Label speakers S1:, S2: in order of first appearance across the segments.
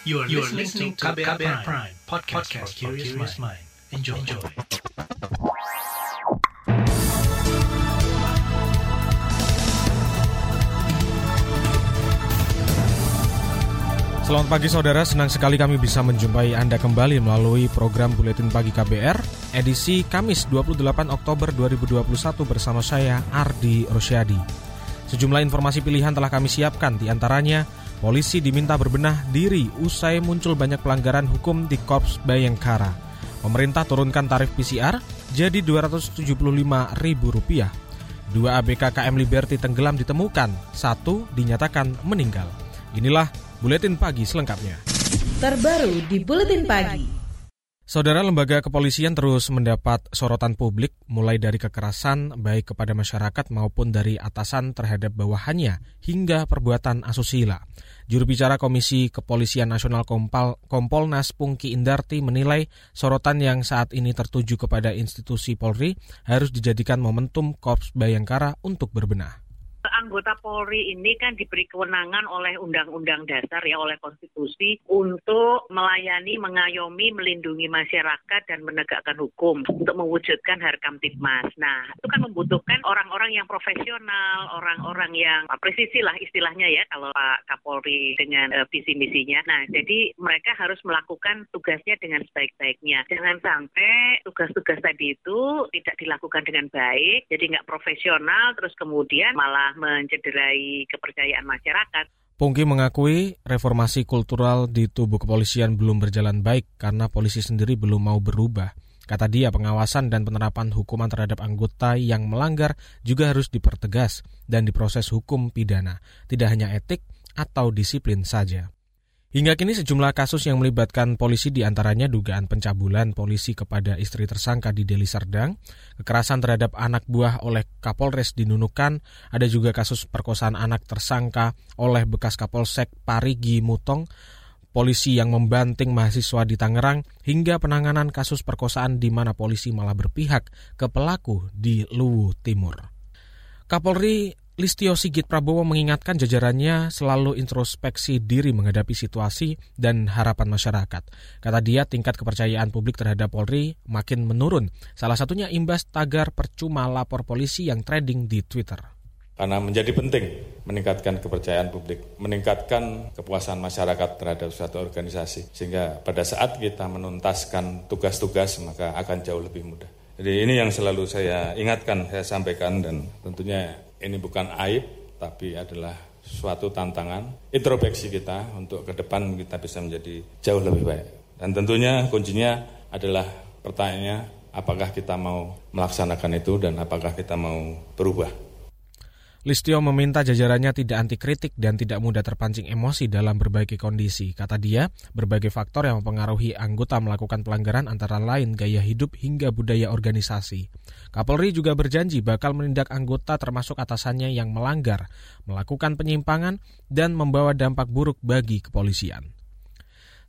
S1: You are, you are listening to KBR, KBR Prime, Prime podcast, podcast for curious mind. Enjoy. Enjoy.
S2: Selamat pagi saudara, senang sekali kami bisa menjumpai Anda kembali melalui program Buletin Pagi KBR edisi Kamis 28 Oktober 2021 bersama saya Ardi Rosyadi. Sejumlah informasi pilihan telah kami siapkan di antaranya polisi diminta berbenah diri usai muncul banyak pelanggaran hukum di Korps Bayangkara. Pemerintah turunkan tarif PCR jadi Rp275.000. Dua ABK KM Liberty tenggelam ditemukan, satu dinyatakan meninggal. Inilah Buletin Pagi selengkapnya.
S3: Terbaru di Buletin Pagi.
S2: Saudara lembaga kepolisian terus mendapat sorotan publik mulai dari kekerasan baik kepada masyarakat maupun dari atasan terhadap bawahannya hingga perbuatan asusila. Juru bicara Komisi Kepolisian Nasional Kompal, Kompolnas Pungki Indarti menilai sorotan yang saat ini tertuju kepada institusi Polri harus dijadikan momentum Korps Bayangkara untuk berbenah
S4: anggota Polri ini kan diberi kewenangan oleh Undang-Undang Dasar ya oleh konstitusi untuk melayani, mengayomi, melindungi masyarakat dan menegakkan hukum untuk mewujudkan harkam tipmas. Nah, itu kan membutuhkan orang-orang yang profesional, orang-orang yang presisi lah istilahnya ya kalau Pak Kapolri dengan uh, visi misinya. Nah, jadi mereka harus melakukan tugasnya dengan sebaik-baiknya. Jangan sampai tugas-tugas tadi itu tidak dilakukan dengan baik, jadi nggak profesional, terus kemudian malah mencederai kepercayaan masyarakat.
S2: Pungki mengakui reformasi kultural di tubuh kepolisian belum berjalan baik karena polisi sendiri belum mau berubah. Kata dia, pengawasan dan penerapan hukuman terhadap anggota yang melanggar juga harus dipertegas dan diproses hukum pidana, tidak hanya etik atau disiplin saja. Hingga kini sejumlah kasus yang melibatkan polisi di antaranya dugaan pencabulan polisi kepada istri tersangka di Deli Serdang, kekerasan terhadap anak buah oleh Kapolres di Nunukan, ada juga kasus perkosaan anak tersangka oleh bekas Kapolsek Parigi Mutong, polisi yang membanting mahasiswa di Tangerang, hingga penanganan kasus perkosaan di mana polisi malah berpihak ke pelaku di Luwu Timur. Kapolri Listio Sigit Prabowo mengingatkan jajarannya selalu introspeksi diri menghadapi situasi dan harapan masyarakat. Kata dia, tingkat kepercayaan publik terhadap Polri makin menurun. Salah satunya imbas tagar percuma lapor polisi yang trading di Twitter.
S5: Karena menjadi penting meningkatkan kepercayaan publik, meningkatkan kepuasan masyarakat terhadap suatu organisasi. Sehingga pada saat kita menuntaskan tugas-tugas maka akan jauh lebih mudah. Jadi ini yang selalu saya ingatkan, saya sampaikan dan tentunya ini bukan aib, tapi adalah suatu tantangan introspeksi kita untuk ke depan kita bisa menjadi jauh lebih baik. Dan tentunya kuncinya adalah pertanyaannya apakah kita mau melaksanakan itu dan apakah kita mau berubah.
S2: Listio meminta jajarannya tidak anti kritik dan tidak mudah terpancing emosi dalam berbagai kondisi. Kata dia, berbagai faktor yang mempengaruhi anggota melakukan pelanggaran antara lain gaya hidup hingga budaya organisasi. Kapolri juga berjanji bakal menindak anggota termasuk atasannya yang melanggar, melakukan penyimpangan, dan membawa dampak buruk bagi kepolisian.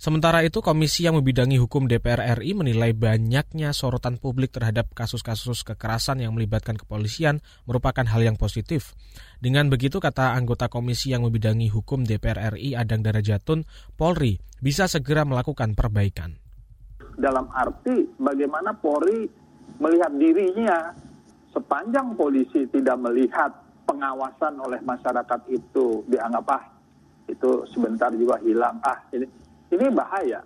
S2: Sementara itu, komisi yang membidangi hukum DPR RI menilai banyaknya sorotan publik terhadap kasus-kasus kekerasan yang melibatkan kepolisian merupakan hal yang positif. Dengan begitu, kata anggota komisi yang membidangi hukum DPR RI Adang Darajatun, Polri bisa segera melakukan perbaikan.
S6: Dalam arti bagaimana Polri melihat dirinya sepanjang polisi tidak melihat pengawasan oleh masyarakat itu dianggap ah itu sebentar juga hilang ah ini ini bahaya.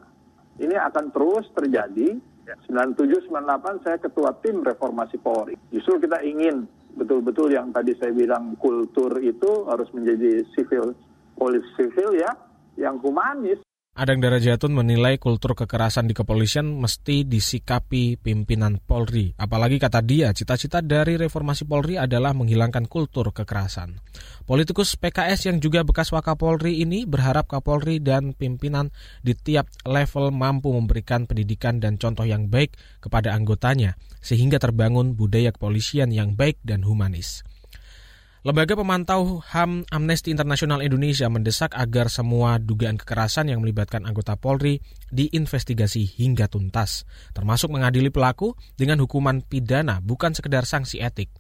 S6: Ini akan terus terjadi. 97 98 saya ketua tim reformasi Polri. Justru kita ingin betul-betul yang tadi saya bilang kultur itu harus menjadi sivil polisi sivil ya yang humanis
S2: Adang Darajatun menilai kultur kekerasan di kepolisian mesti disikapi pimpinan Polri. Apalagi kata dia, cita-cita dari reformasi Polri adalah menghilangkan kultur kekerasan. Politikus PKS yang juga bekas Wakapolri ini berharap Kapolri dan pimpinan di tiap level mampu memberikan pendidikan dan contoh yang baik kepada anggotanya, sehingga terbangun budaya kepolisian yang baik dan humanis. Lembaga Pemantau HAM Amnesty Internasional Indonesia mendesak agar semua dugaan kekerasan yang melibatkan anggota Polri diinvestigasi hingga tuntas, termasuk mengadili pelaku dengan hukuman pidana bukan sekedar sanksi etik.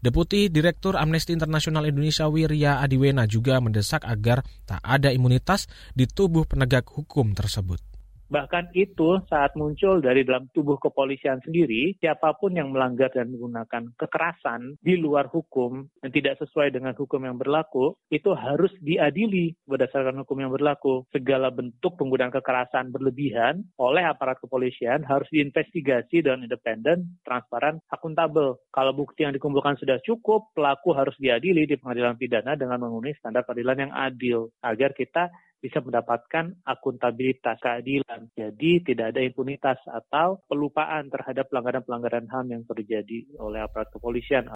S2: Deputi Direktur Amnesty International Indonesia Wirya Adiwena juga mendesak agar tak ada imunitas di tubuh penegak hukum tersebut.
S7: Bahkan itu saat muncul dari dalam tubuh kepolisian sendiri, siapa pun yang melanggar dan menggunakan kekerasan di luar hukum dan tidak sesuai dengan hukum yang berlaku, itu harus diadili berdasarkan hukum yang berlaku. Segala bentuk penggunaan kekerasan berlebihan oleh aparat kepolisian harus diinvestigasi dengan independen, transparan, akuntabel. Kalau bukti yang dikumpulkan sudah cukup, pelaku harus diadili di pengadilan pidana dengan memenuhi standar peradilan yang adil agar kita bisa mendapatkan akuntabilitas keadilan. Jadi tidak ada impunitas atau pelupaan terhadap pelanggaran-pelanggaran HAM yang terjadi oleh aparat kepolisian.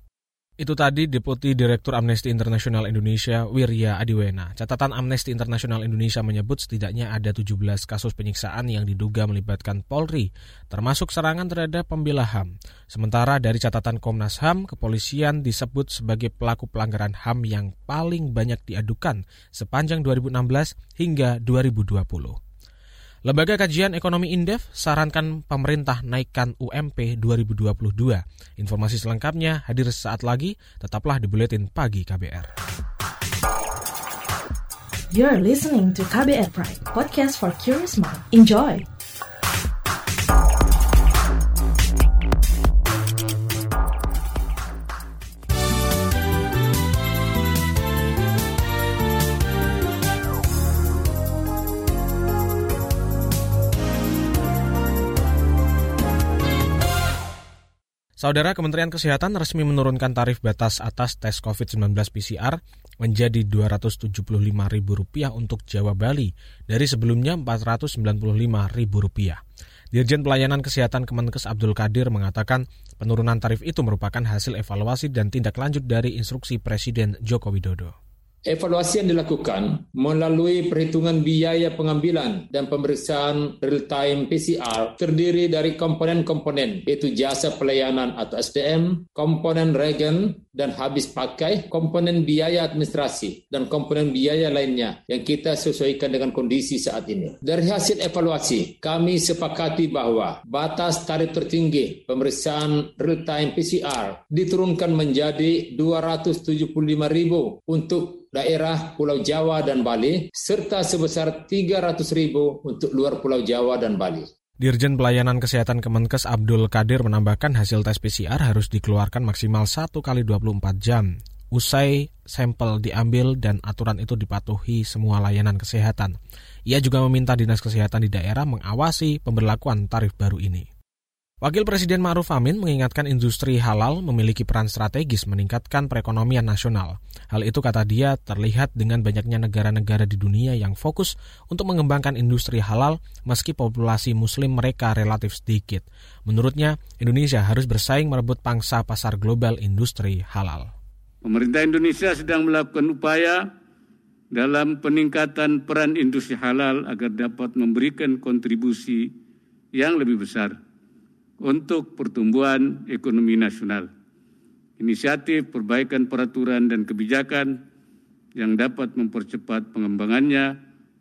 S2: Itu tadi Deputi Direktur Amnesty International Indonesia Wirya Adiwena. Catatan Amnesty International Indonesia menyebut setidaknya ada 17 kasus penyiksaan yang diduga melibatkan Polri, termasuk serangan terhadap pembela HAM. Sementara dari catatan Komnas HAM, kepolisian disebut sebagai pelaku pelanggaran HAM yang paling banyak diadukan sepanjang 2016 hingga 2020. Lembaga Kajian Ekonomi Indef sarankan pemerintah naikkan UMP 2022. Informasi selengkapnya hadir saat lagi, tetaplah di Buletin Pagi KBR.
S3: You're listening to KBR Pride, podcast for curious mind. Enjoy!
S2: Saudara Kementerian Kesehatan resmi menurunkan tarif batas atas tes COVID-19 PCR menjadi Rp275.000 untuk Jawa Bali dari sebelumnya Rp495.000. Dirjen Pelayanan Kesehatan Kemenkes Abdul Kadir mengatakan penurunan tarif itu merupakan hasil evaluasi dan tindak lanjut dari instruksi Presiden Joko Widodo.
S8: Evaluasi yang dilakukan melalui perhitungan biaya pengambilan dan pemeriksaan real-time PCR terdiri dari komponen-komponen, yaitu jasa pelayanan atau SDM, komponen regen dan habis pakai, komponen biaya administrasi, dan komponen biaya lainnya yang kita sesuaikan dengan kondisi saat ini. Dari hasil evaluasi, kami sepakati bahwa batas tarif tertinggi pemeriksaan real-time PCR diturunkan menjadi 275.000 untuk daerah Pulau Jawa dan Bali, serta sebesar 300 ribu untuk luar Pulau Jawa dan Bali.
S2: Dirjen Pelayanan Kesehatan Kemenkes Abdul Kadir menambahkan hasil tes PCR harus dikeluarkan maksimal 1 kali 24 jam. Usai sampel diambil dan aturan itu dipatuhi semua layanan kesehatan. Ia juga meminta Dinas Kesehatan di daerah mengawasi pemberlakuan tarif baru ini. Wakil Presiden Ma'ruf Amin mengingatkan industri halal memiliki peran strategis meningkatkan perekonomian nasional. Hal itu kata dia terlihat dengan banyaknya negara-negara di dunia yang fokus untuk mengembangkan industri halal meski populasi muslim mereka relatif sedikit. Menurutnya, Indonesia harus bersaing merebut pangsa pasar global industri halal.
S9: Pemerintah Indonesia sedang melakukan upaya dalam peningkatan peran industri halal agar dapat memberikan kontribusi yang lebih besar untuk pertumbuhan ekonomi nasional. Inisiatif perbaikan peraturan dan kebijakan yang dapat mempercepat pengembangannya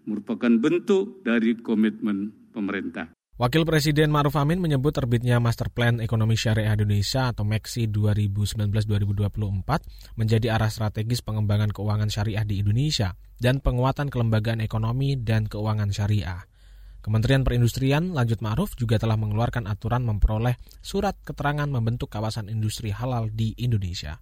S9: merupakan bentuk dari komitmen pemerintah.
S2: Wakil Presiden Maruf Amin menyebut terbitnya Master Plan Ekonomi Syariah Indonesia atau MEXI 2019-2024 menjadi arah strategis pengembangan keuangan syariah di Indonesia dan penguatan kelembagaan ekonomi dan keuangan syariah. Kementerian Perindustrian lanjut Ma'ruf juga telah mengeluarkan aturan memperoleh surat keterangan membentuk kawasan industri halal di Indonesia.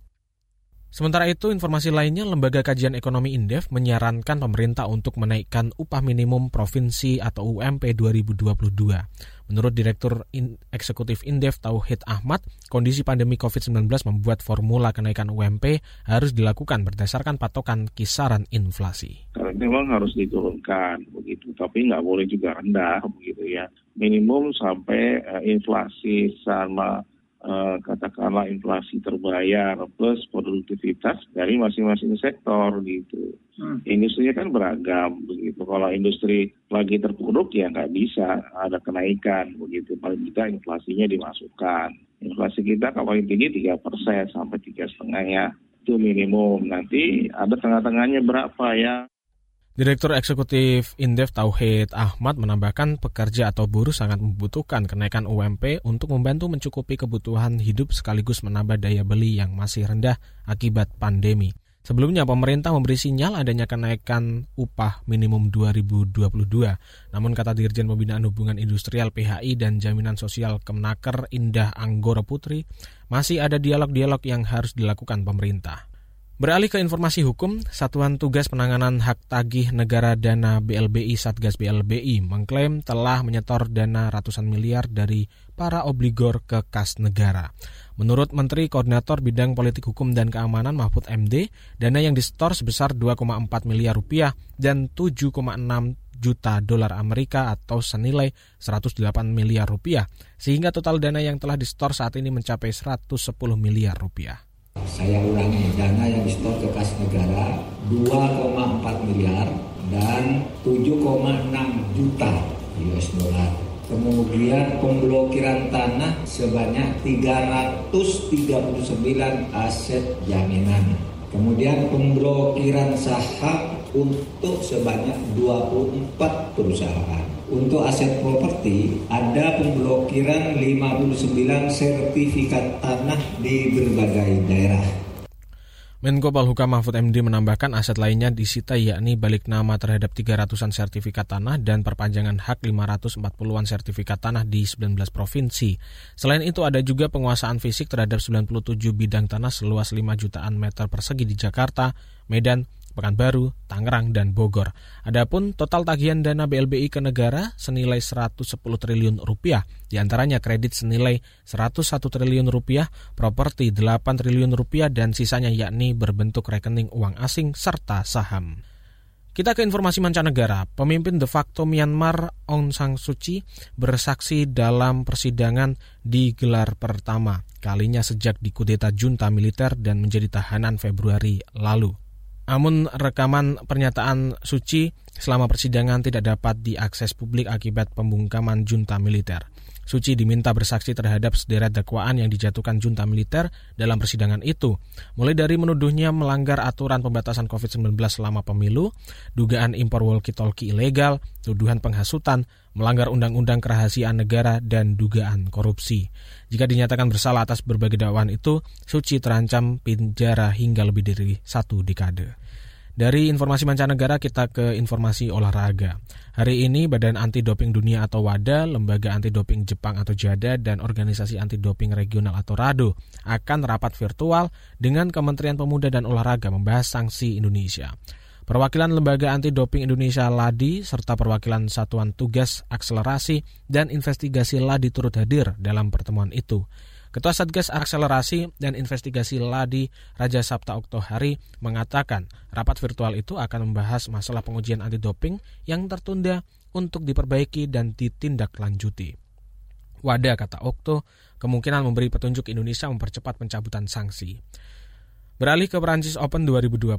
S2: Sementara itu, informasi lainnya, Lembaga Kajian Ekonomi Indef menyarankan pemerintah untuk menaikkan upah minimum provinsi atau UMP 2022. Menurut Direktur In Eksekutif Indef Tauhid Ahmad, kondisi pandemi COVID-19 membuat formula kenaikan UMP harus dilakukan berdasarkan patokan kisaran inflasi.
S10: Memang harus diturunkan begitu, tapi nggak boleh juga rendah begitu ya. Minimum sampai uh, inflasi sama Uh, katakanlah inflasi terbayar plus produktivitas dari masing-masing sektor gitu. Hmm. Industrinya kan beragam begitu. Kalau industri lagi terpuruk ya nggak bisa ada kenaikan begitu. Paling tidak inflasinya dimasukkan. Inflasi kita kalau paling tinggi tiga persen sampai tiga setengah ya itu minimum. Nanti ada tengah-tengahnya berapa ya?
S2: Direktur Eksekutif Indef Tauhid Ahmad menambahkan pekerja atau buruh sangat membutuhkan kenaikan UMP untuk membantu mencukupi kebutuhan hidup sekaligus menambah daya beli yang masih rendah akibat pandemi. Sebelumnya pemerintah memberi sinyal adanya kenaikan upah minimum 2022. Namun kata Dirjen Pembinaan Hubungan Industrial PHI dan Jaminan Sosial Kemenaker Indah Anggoro Putri, masih ada dialog-dialog yang harus dilakukan pemerintah. Beralih ke informasi hukum, Satuan Tugas Penanganan Hak Tagih Negara Dana BLBI Satgas BLBI mengklaim telah menyetor dana ratusan miliar dari para obligor ke kas negara. Menurut Menteri Koordinator Bidang Politik Hukum dan Keamanan Mahfud MD, dana yang disetor sebesar 2,4 miliar rupiah dan 7,6 juta dolar Amerika atau senilai 108 miliar rupiah, sehingga total dana yang telah disetor saat ini mencapai 110 miliar rupiah.
S11: Saya ulangi, dana yang disetor ke kas negara 2,4 miliar dan 7,6 juta US dollar. Kemudian pemblokiran tanah sebanyak 339 aset jaminan. Kemudian pemblokiran saham untuk sebanyak 24 perusahaan. Untuk aset properti ada pemblokiran 59 sertifikat tanah di berbagai daerah.
S2: Menko Polhukam Mahfud MD menambahkan aset lainnya disita yakni balik nama terhadap 300-an sertifikat tanah dan perpanjangan hak 540-an sertifikat tanah di 19 provinsi. Selain itu ada juga penguasaan fisik terhadap 97 bidang tanah seluas 5 jutaan meter persegi di Jakarta, Medan, Pekanbaru, Tangerang, dan Bogor. Adapun total tagihan dana BLBI ke negara senilai 110 triliun rupiah, di antaranya kredit senilai 101 triliun rupiah, properti 8 triliun rupiah, dan sisanya yakni berbentuk rekening uang asing serta saham. Kita ke informasi mancanegara. Pemimpin de facto Myanmar Aung San Suu Kyi bersaksi dalam persidangan di gelar pertama kalinya sejak dikudeta junta militer dan menjadi tahanan Februari lalu. Namun rekaman pernyataan Suci selama persidangan tidak dapat diakses publik akibat pembungkaman junta militer. Suci diminta bersaksi terhadap sederet dakwaan yang dijatuhkan junta militer dalam persidangan itu, mulai dari menuduhnya melanggar aturan pembatasan COVID-19 selama pemilu, dugaan impor walkie-talkie ilegal, tuduhan penghasutan, melanggar undang-undang kerahasiaan negara, dan dugaan korupsi. Jika dinyatakan bersalah atas berbagai dakwaan itu, Suci terancam penjara hingga lebih dari satu dekade. Dari informasi mancanegara kita ke informasi olahraga. Hari ini Badan Anti Doping Dunia atau WADA, Lembaga Anti Doping Jepang atau JADA, dan Organisasi Anti Doping Regional atau RADO akan rapat virtual dengan Kementerian Pemuda dan Olahraga membahas sanksi Indonesia. Perwakilan Lembaga Anti Doping Indonesia LADI serta perwakilan Satuan Tugas Akselerasi dan Investigasi LADI turut hadir dalam pertemuan itu. Ketua Satgas Akselerasi dan Investigasi Ladi Raja Sabta Oktohari mengatakan rapat virtual itu akan membahas masalah pengujian anti doping yang tertunda untuk diperbaiki dan ditindaklanjuti. Wadah kata Okto kemungkinan memberi petunjuk Indonesia mempercepat pencabutan sanksi. Beralih ke Perancis Open 2021,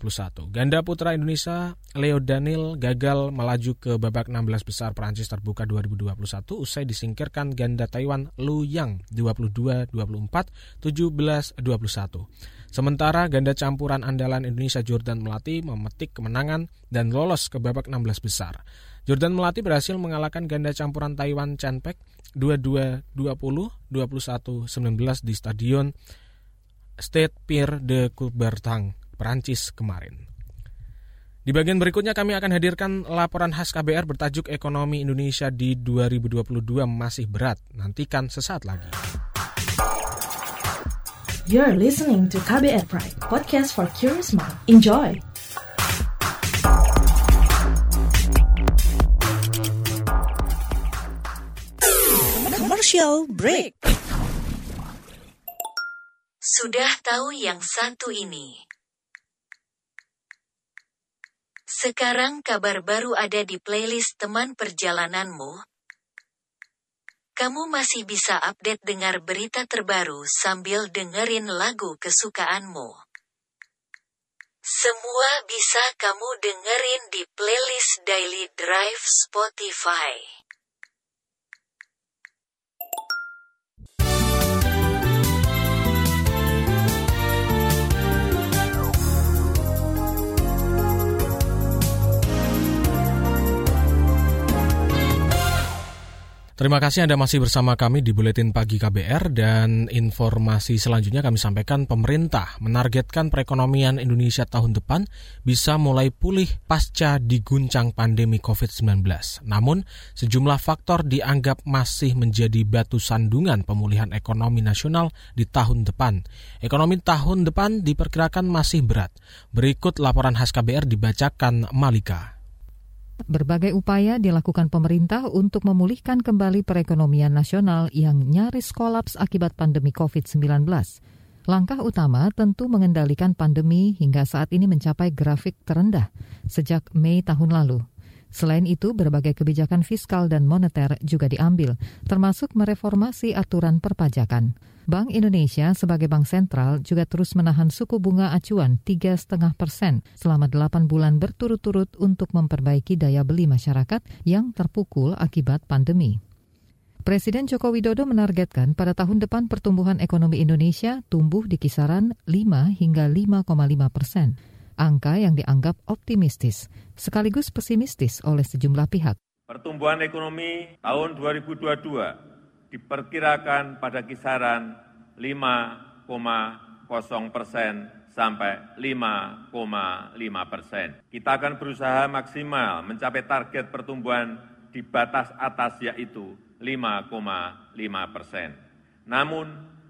S2: ganda putra Indonesia Leo Daniel gagal melaju ke babak 16 besar Perancis terbuka 2021 usai disingkirkan ganda Taiwan Lu Yang 22-24, 17-21. Sementara ganda campuran andalan Indonesia Jordan Melati memetik kemenangan dan lolos ke babak 16 besar. Jordan Melati berhasil mengalahkan ganda campuran Taiwan Chen Pek 22-20, 21-19 di stadion Stade Pierre de Coubertin, Perancis kemarin. Di bagian berikutnya kami akan hadirkan laporan khas KBR bertajuk Ekonomi Indonesia di 2022 masih berat. Nantikan sesaat lagi.
S3: You're listening to KBR Pride, podcast for curious mind. Enjoy!
S12: Commercial break. Sudah tahu yang satu ini. Sekarang kabar baru ada di playlist teman perjalananmu. Kamu masih bisa update dengar berita terbaru sambil dengerin lagu kesukaanmu. Semua bisa kamu dengerin di playlist Daily Drive Spotify.
S2: Terima kasih Anda masih bersama kami di Buletin Pagi KBR dan informasi selanjutnya kami sampaikan pemerintah menargetkan perekonomian Indonesia tahun depan bisa mulai pulih pasca diguncang pandemi COVID-19. Namun, sejumlah faktor dianggap masih menjadi batu sandungan pemulihan ekonomi nasional di tahun depan. Ekonomi tahun depan diperkirakan masih berat. Berikut laporan khas KBR dibacakan Malika.
S13: Berbagai upaya dilakukan pemerintah untuk memulihkan kembali perekonomian nasional yang nyaris kolaps akibat pandemi COVID-19. Langkah utama tentu mengendalikan pandemi hingga saat ini mencapai grafik terendah sejak Mei tahun lalu. Selain itu, berbagai kebijakan fiskal dan moneter juga diambil, termasuk mereformasi aturan perpajakan. Bank Indonesia sebagai bank sentral juga terus menahan suku bunga acuan 3,5 persen selama 8 bulan berturut-turut untuk memperbaiki daya beli masyarakat yang terpukul akibat pandemi. Presiden Joko Widodo menargetkan pada tahun depan pertumbuhan ekonomi Indonesia tumbuh di kisaran 5 hingga 5,5 persen. Angka yang dianggap optimistis, sekaligus pesimistis oleh sejumlah pihak.
S14: Pertumbuhan ekonomi tahun 2022 diperkirakan pada kisaran 5,0 persen sampai 5,5 persen. Kita akan berusaha maksimal mencapai target pertumbuhan di batas atas yaitu 5,5 persen. Namun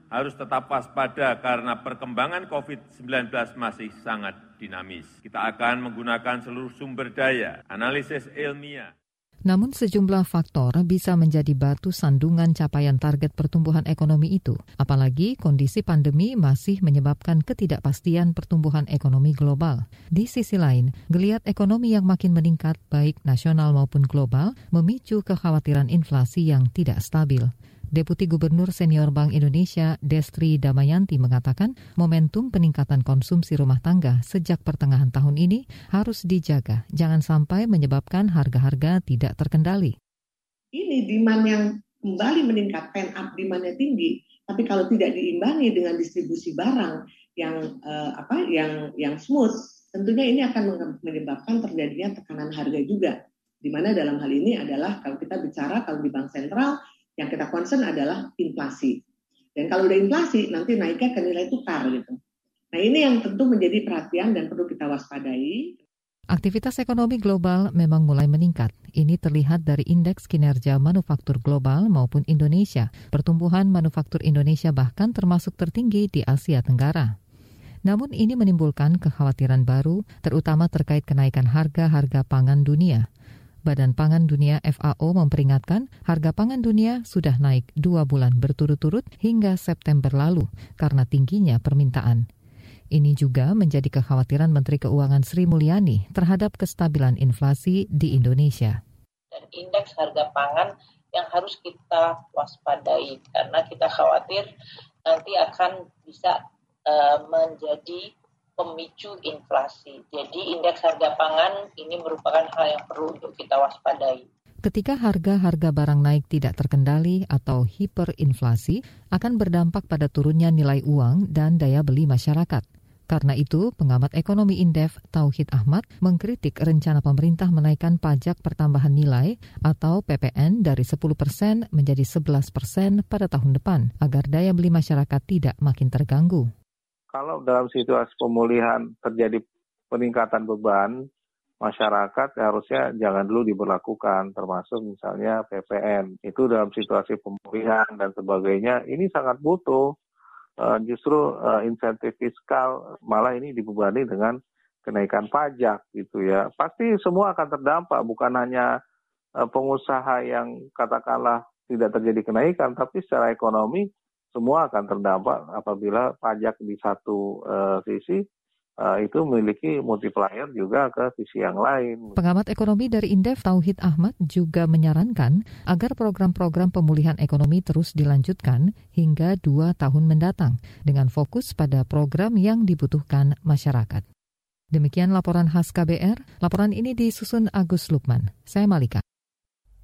S14: harus tetap waspada karena perkembangan COVID-19 masih sangat dinamis. Kita akan menggunakan seluruh sumber daya, analisis ilmiah,
S13: namun sejumlah faktor bisa menjadi batu sandungan capaian target pertumbuhan ekonomi itu, apalagi kondisi pandemi masih menyebabkan ketidakpastian pertumbuhan ekonomi global. Di sisi lain, geliat ekonomi yang makin meningkat baik nasional maupun global memicu kekhawatiran inflasi yang tidak stabil. Deputi Gubernur Senior Bank Indonesia Destri Damayanti mengatakan momentum peningkatan konsumsi rumah tangga sejak pertengahan tahun ini harus dijaga, jangan sampai menyebabkan harga-harga tidak terkendali.
S15: Ini demand yang kembali meningkat, pen up demandnya tinggi, tapi kalau tidak diimbangi dengan distribusi barang yang uh, apa yang yang smooth, tentunya ini akan menyebabkan terjadinya tekanan harga juga. Di mana dalam hal ini adalah kalau kita bicara kalau di bank sentral yang kita concern adalah inflasi. Dan kalau udah inflasi, nanti naiknya ke nilai tukar gitu. Nah ini yang tentu menjadi perhatian dan perlu kita waspadai.
S13: Aktivitas ekonomi global memang mulai meningkat. Ini terlihat dari indeks kinerja manufaktur global maupun Indonesia. Pertumbuhan manufaktur Indonesia bahkan termasuk tertinggi di Asia Tenggara. Namun ini menimbulkan kekhawatiran baru, terutama terkait kenaikan harga-harga pangan dunia. Badan Pangan Dunia FAO memperingatkan harga pangan dunia sudah naik dua bulan berturut-turut hingga September lalu karena tingginya permintaan. Ini juga menjadi kekhawatiran Menteri Keuangan Sri Mulyani terhadap kestabilan inflasi di Indonesia.
S16: Dan indeks harga pangan yang harus kita waspadai karena kita khawatir nanti akan bisa uh, menjadi pemicu inflasi. Jadi indeks harga pangan ini merupakan hal yang perlu untuk kita waspadai.
S13: Ketika harga-harga barang naik tidak terkendali atau hiperinflasi, akan berdampak pada turunnya nilai uang dan daya beli masyarakat. Karena itu, pengamat ekonomi Indef Tauhid Ahmad mengkritik rencana pemerintah menaikkan pajak pertambahan nilai atau PPN dari 10 persen menjadi 11 persen pada tahun depan agar daya beli masyarakat tidak makin terganggu
S17: kalau dalam situasi pemulihan terjadi peningkatan beban masyarakat harusnya jangan dulu diberlakukan termasuk misalnya PPN itu dalam situasi pemulihan dan sebagainya ini sangat butuh uh, justru uh, insentif fiskal malah ini dibebani dengan kenaikan pajak gitu ya. Pasti semua akan terdampak bukan hanya uh, pengusaha yang katakanlah tidak terjadi kenaikan tapi secara ekonomi semua akan terdampak apabila pajak di satu uh, sisi uh, itu memiliki multiplier juga ke sisi yang lain.
S13: Pengamat ekonomi dari Indef Tauhid Ahmad juga menyarankan agar program-program pemulihan ekonomi terus dilanjutkan hingga dua tahun mendatang dengan fokus pada program yang dibutuhkan masyarakat. Demikian laporan khas KBR. Laporan ini disusun Agus Lukman. Saya Malika.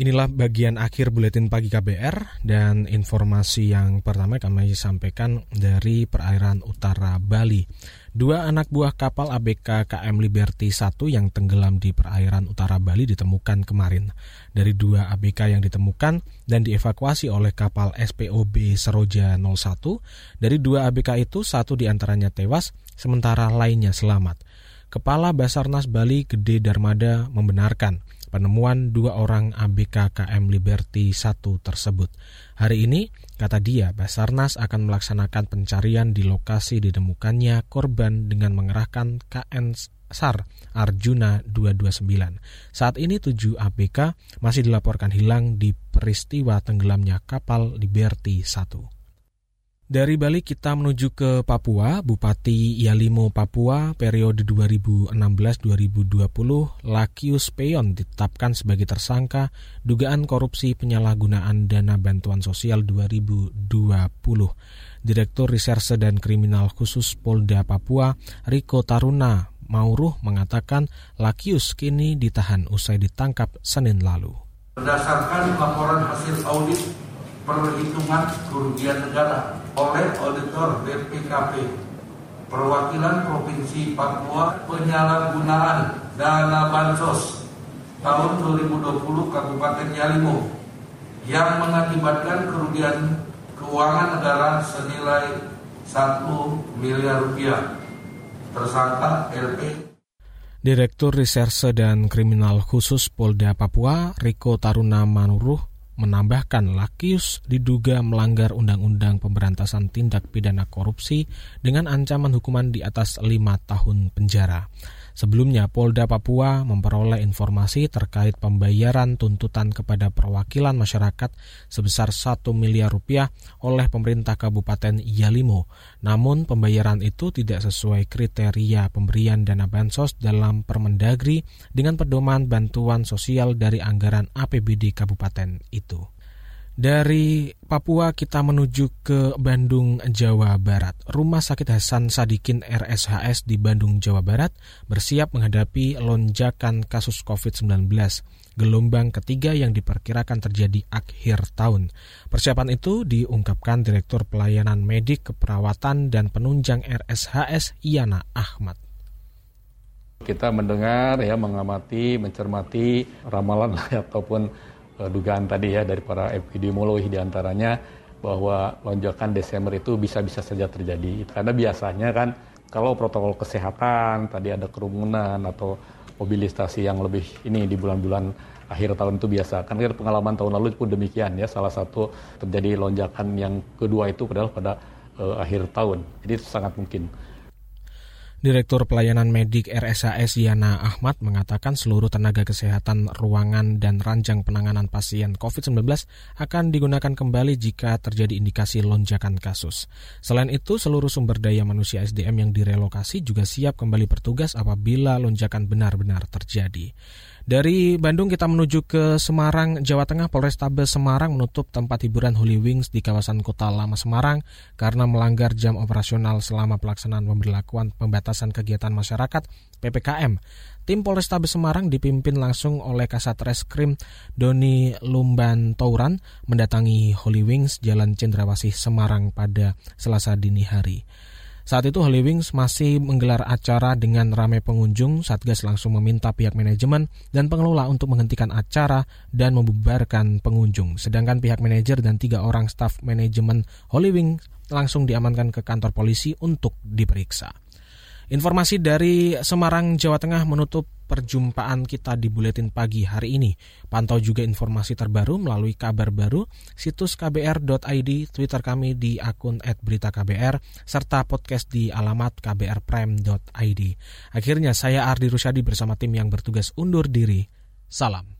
S2: Inilah bagian akhir buletin pagi KBR dan informasi yang pertama kami sampaikan dari perairan utara Bali. Dua anak buah kapal ABK KM Liberty 1 yang tenggelam di perairan utara Bali ditemukan kemarin. Dari dua ABK yang ditemukan dan dievakuasi oleh kapal SPOB Seroja 01, dari dua ABK itu satu di antaranya tewas, sementara lainnya selamat. Kepala Basarnas Bali Gede Darmada membenarkan penemuan dua orang ABK KM Liberty 1 tersebut. Hari ini, kata dia, Basarnas akan melaksanakan pencarian di lokasi ditemukannya korban dengan mengerahkan KN SAR Arjuna 229. Saat ini tujuh ABK masih dilaporkan hilang di peristiwa tenggelamnya kapal Liberty 1. Dari Bali kita menuju ke Papua, Bupati Yalimo Papua periode 2016-2020 Lakius Peyon ditetapkan sebagai tersangka dugaan korupsi penyalahgunaan dana bantuan sosial 2020. Direktur Reserse dan Kriminal Khusus Polda Papua, Riko Taruna Mauruh mengatakan Lakius kini ditahan usai ditangkap Senin lalu.
S9: Berdasarkan laporan hasil audit perhitungan kerugian negara oleh auditor BPKP perwakilan Provinsi Papua penyalahgunaan dana bansos tahun 2020 Kabupaten Yalimo yang mengakibatkan kerugian keuangan negara senilai 1 miliar rupiah. Tersangka LP
S2: Direktur Reserse dan Kriminal Khusus Polda Papua, Riko Taruna Manuruh, menambahkan Lakius diduga melanggar Undang-Undang Pemberantasan Tindak Pidana Korupsi dengan ancaman hukuman di atas lima tahun penjara. Sebelumnya, Polda Papua memperoleh informasi terkait pembayaran tuntutan kepada perwakilan masyarakat sebesar 1 miliar rupiah oleh pemerintah Kabupaten Yalimo. Namun, pembayaran itu tidak sesuai kriteria pemberian dana bansos dalam Permendagri dengan pedoman bantuan sosial dari anggaran APBD Kabupaten itu. Dari Papua kita menuju ke Bandung, Jawa Barat. Rumah Sakit Hasan Sadikin RSHS di Bandung, Jawa Barat bersiap menghadapi lonjakan kasus COVID-19 gelombang ketiga yang diperkirakan terjadi akhir tahun. Persiapan itu diungkapkan Direktur Pelayanan Medik Keperawatan dan Penunjang RSHS Iana Ahmad.
S18: Kita mendengar ya mengamati, mencermati ramalan ataupun dugaan tadi ya dari para epidemiologi di antaranya bahwa lonjakan Desember itu bisa-bisa saja terjadi. Karena biasanya kan kalau protokol kesehatan tadi ada kerumunan atau mobilisasi yang lebih ini di bulan-bulan akhir tahun itu biasa. Kan pengalaman tahun lalu pun demikian ya. Salah satu terjadi lonjakan yang kedua itu adalah pada uh, akhir tahun. Jadi itu sangat mungkin.
S2: Direktur Pelayanan Medik RSAS Yana Ahmad mengatakan seluruh tenaga kesehatan ruangan dan ranjang penanganan pasien COVID-19 akan digunakan kembali jika terjadi indikasi lonjakan kasus. Selain itu, seluruh sumber daya manusia SDM yang direlokasi juga siap kembali bertugas apabila lonjakan benar-benar terjadi. Dari Bandung kita menuju ke Semarang, Jawa Tengah. Polrestabes Semarang menutup tempat hiburan Holy Wings di kawasan Kota Lama Semarang karena melanggar jam operasional selama pelaksanaan pemberlakuan pembatasan kegiatan masyarakat PPKM. Tim Polrestabes Semarang dipimpin langsung oleh Kasat Reskrim Doni Lumban Tauran mendatangi Holy Wings Jalan Cendrawasih Semarang pada Selasa dini hari. Saat itu Holy Wings masih menggelar acara dengan ramai pengunjung. Satgas langsung meminta pihak manajemen dan pengelola untuk menghentikan acara dan membubarkan pengunjung. Sedangkan pihak manajer dan tiga orang staf manajemen Holy Wings langsung diamankan ke kantor polisi untuk diperiksa. Informasi dari Semarang, Jawa Tengah menutup perjumpaan kita di Buletin Pagi hari ini. Pantau juga informasi terbaru melalui kabar baru, situs kbr.id, Twitter kami di akun @beritaKBR, serta podcast di alamat kbrprime.id. Akhirnya saya Ardi Rusyadi bersama tim yang bertugas undur diri. Salam.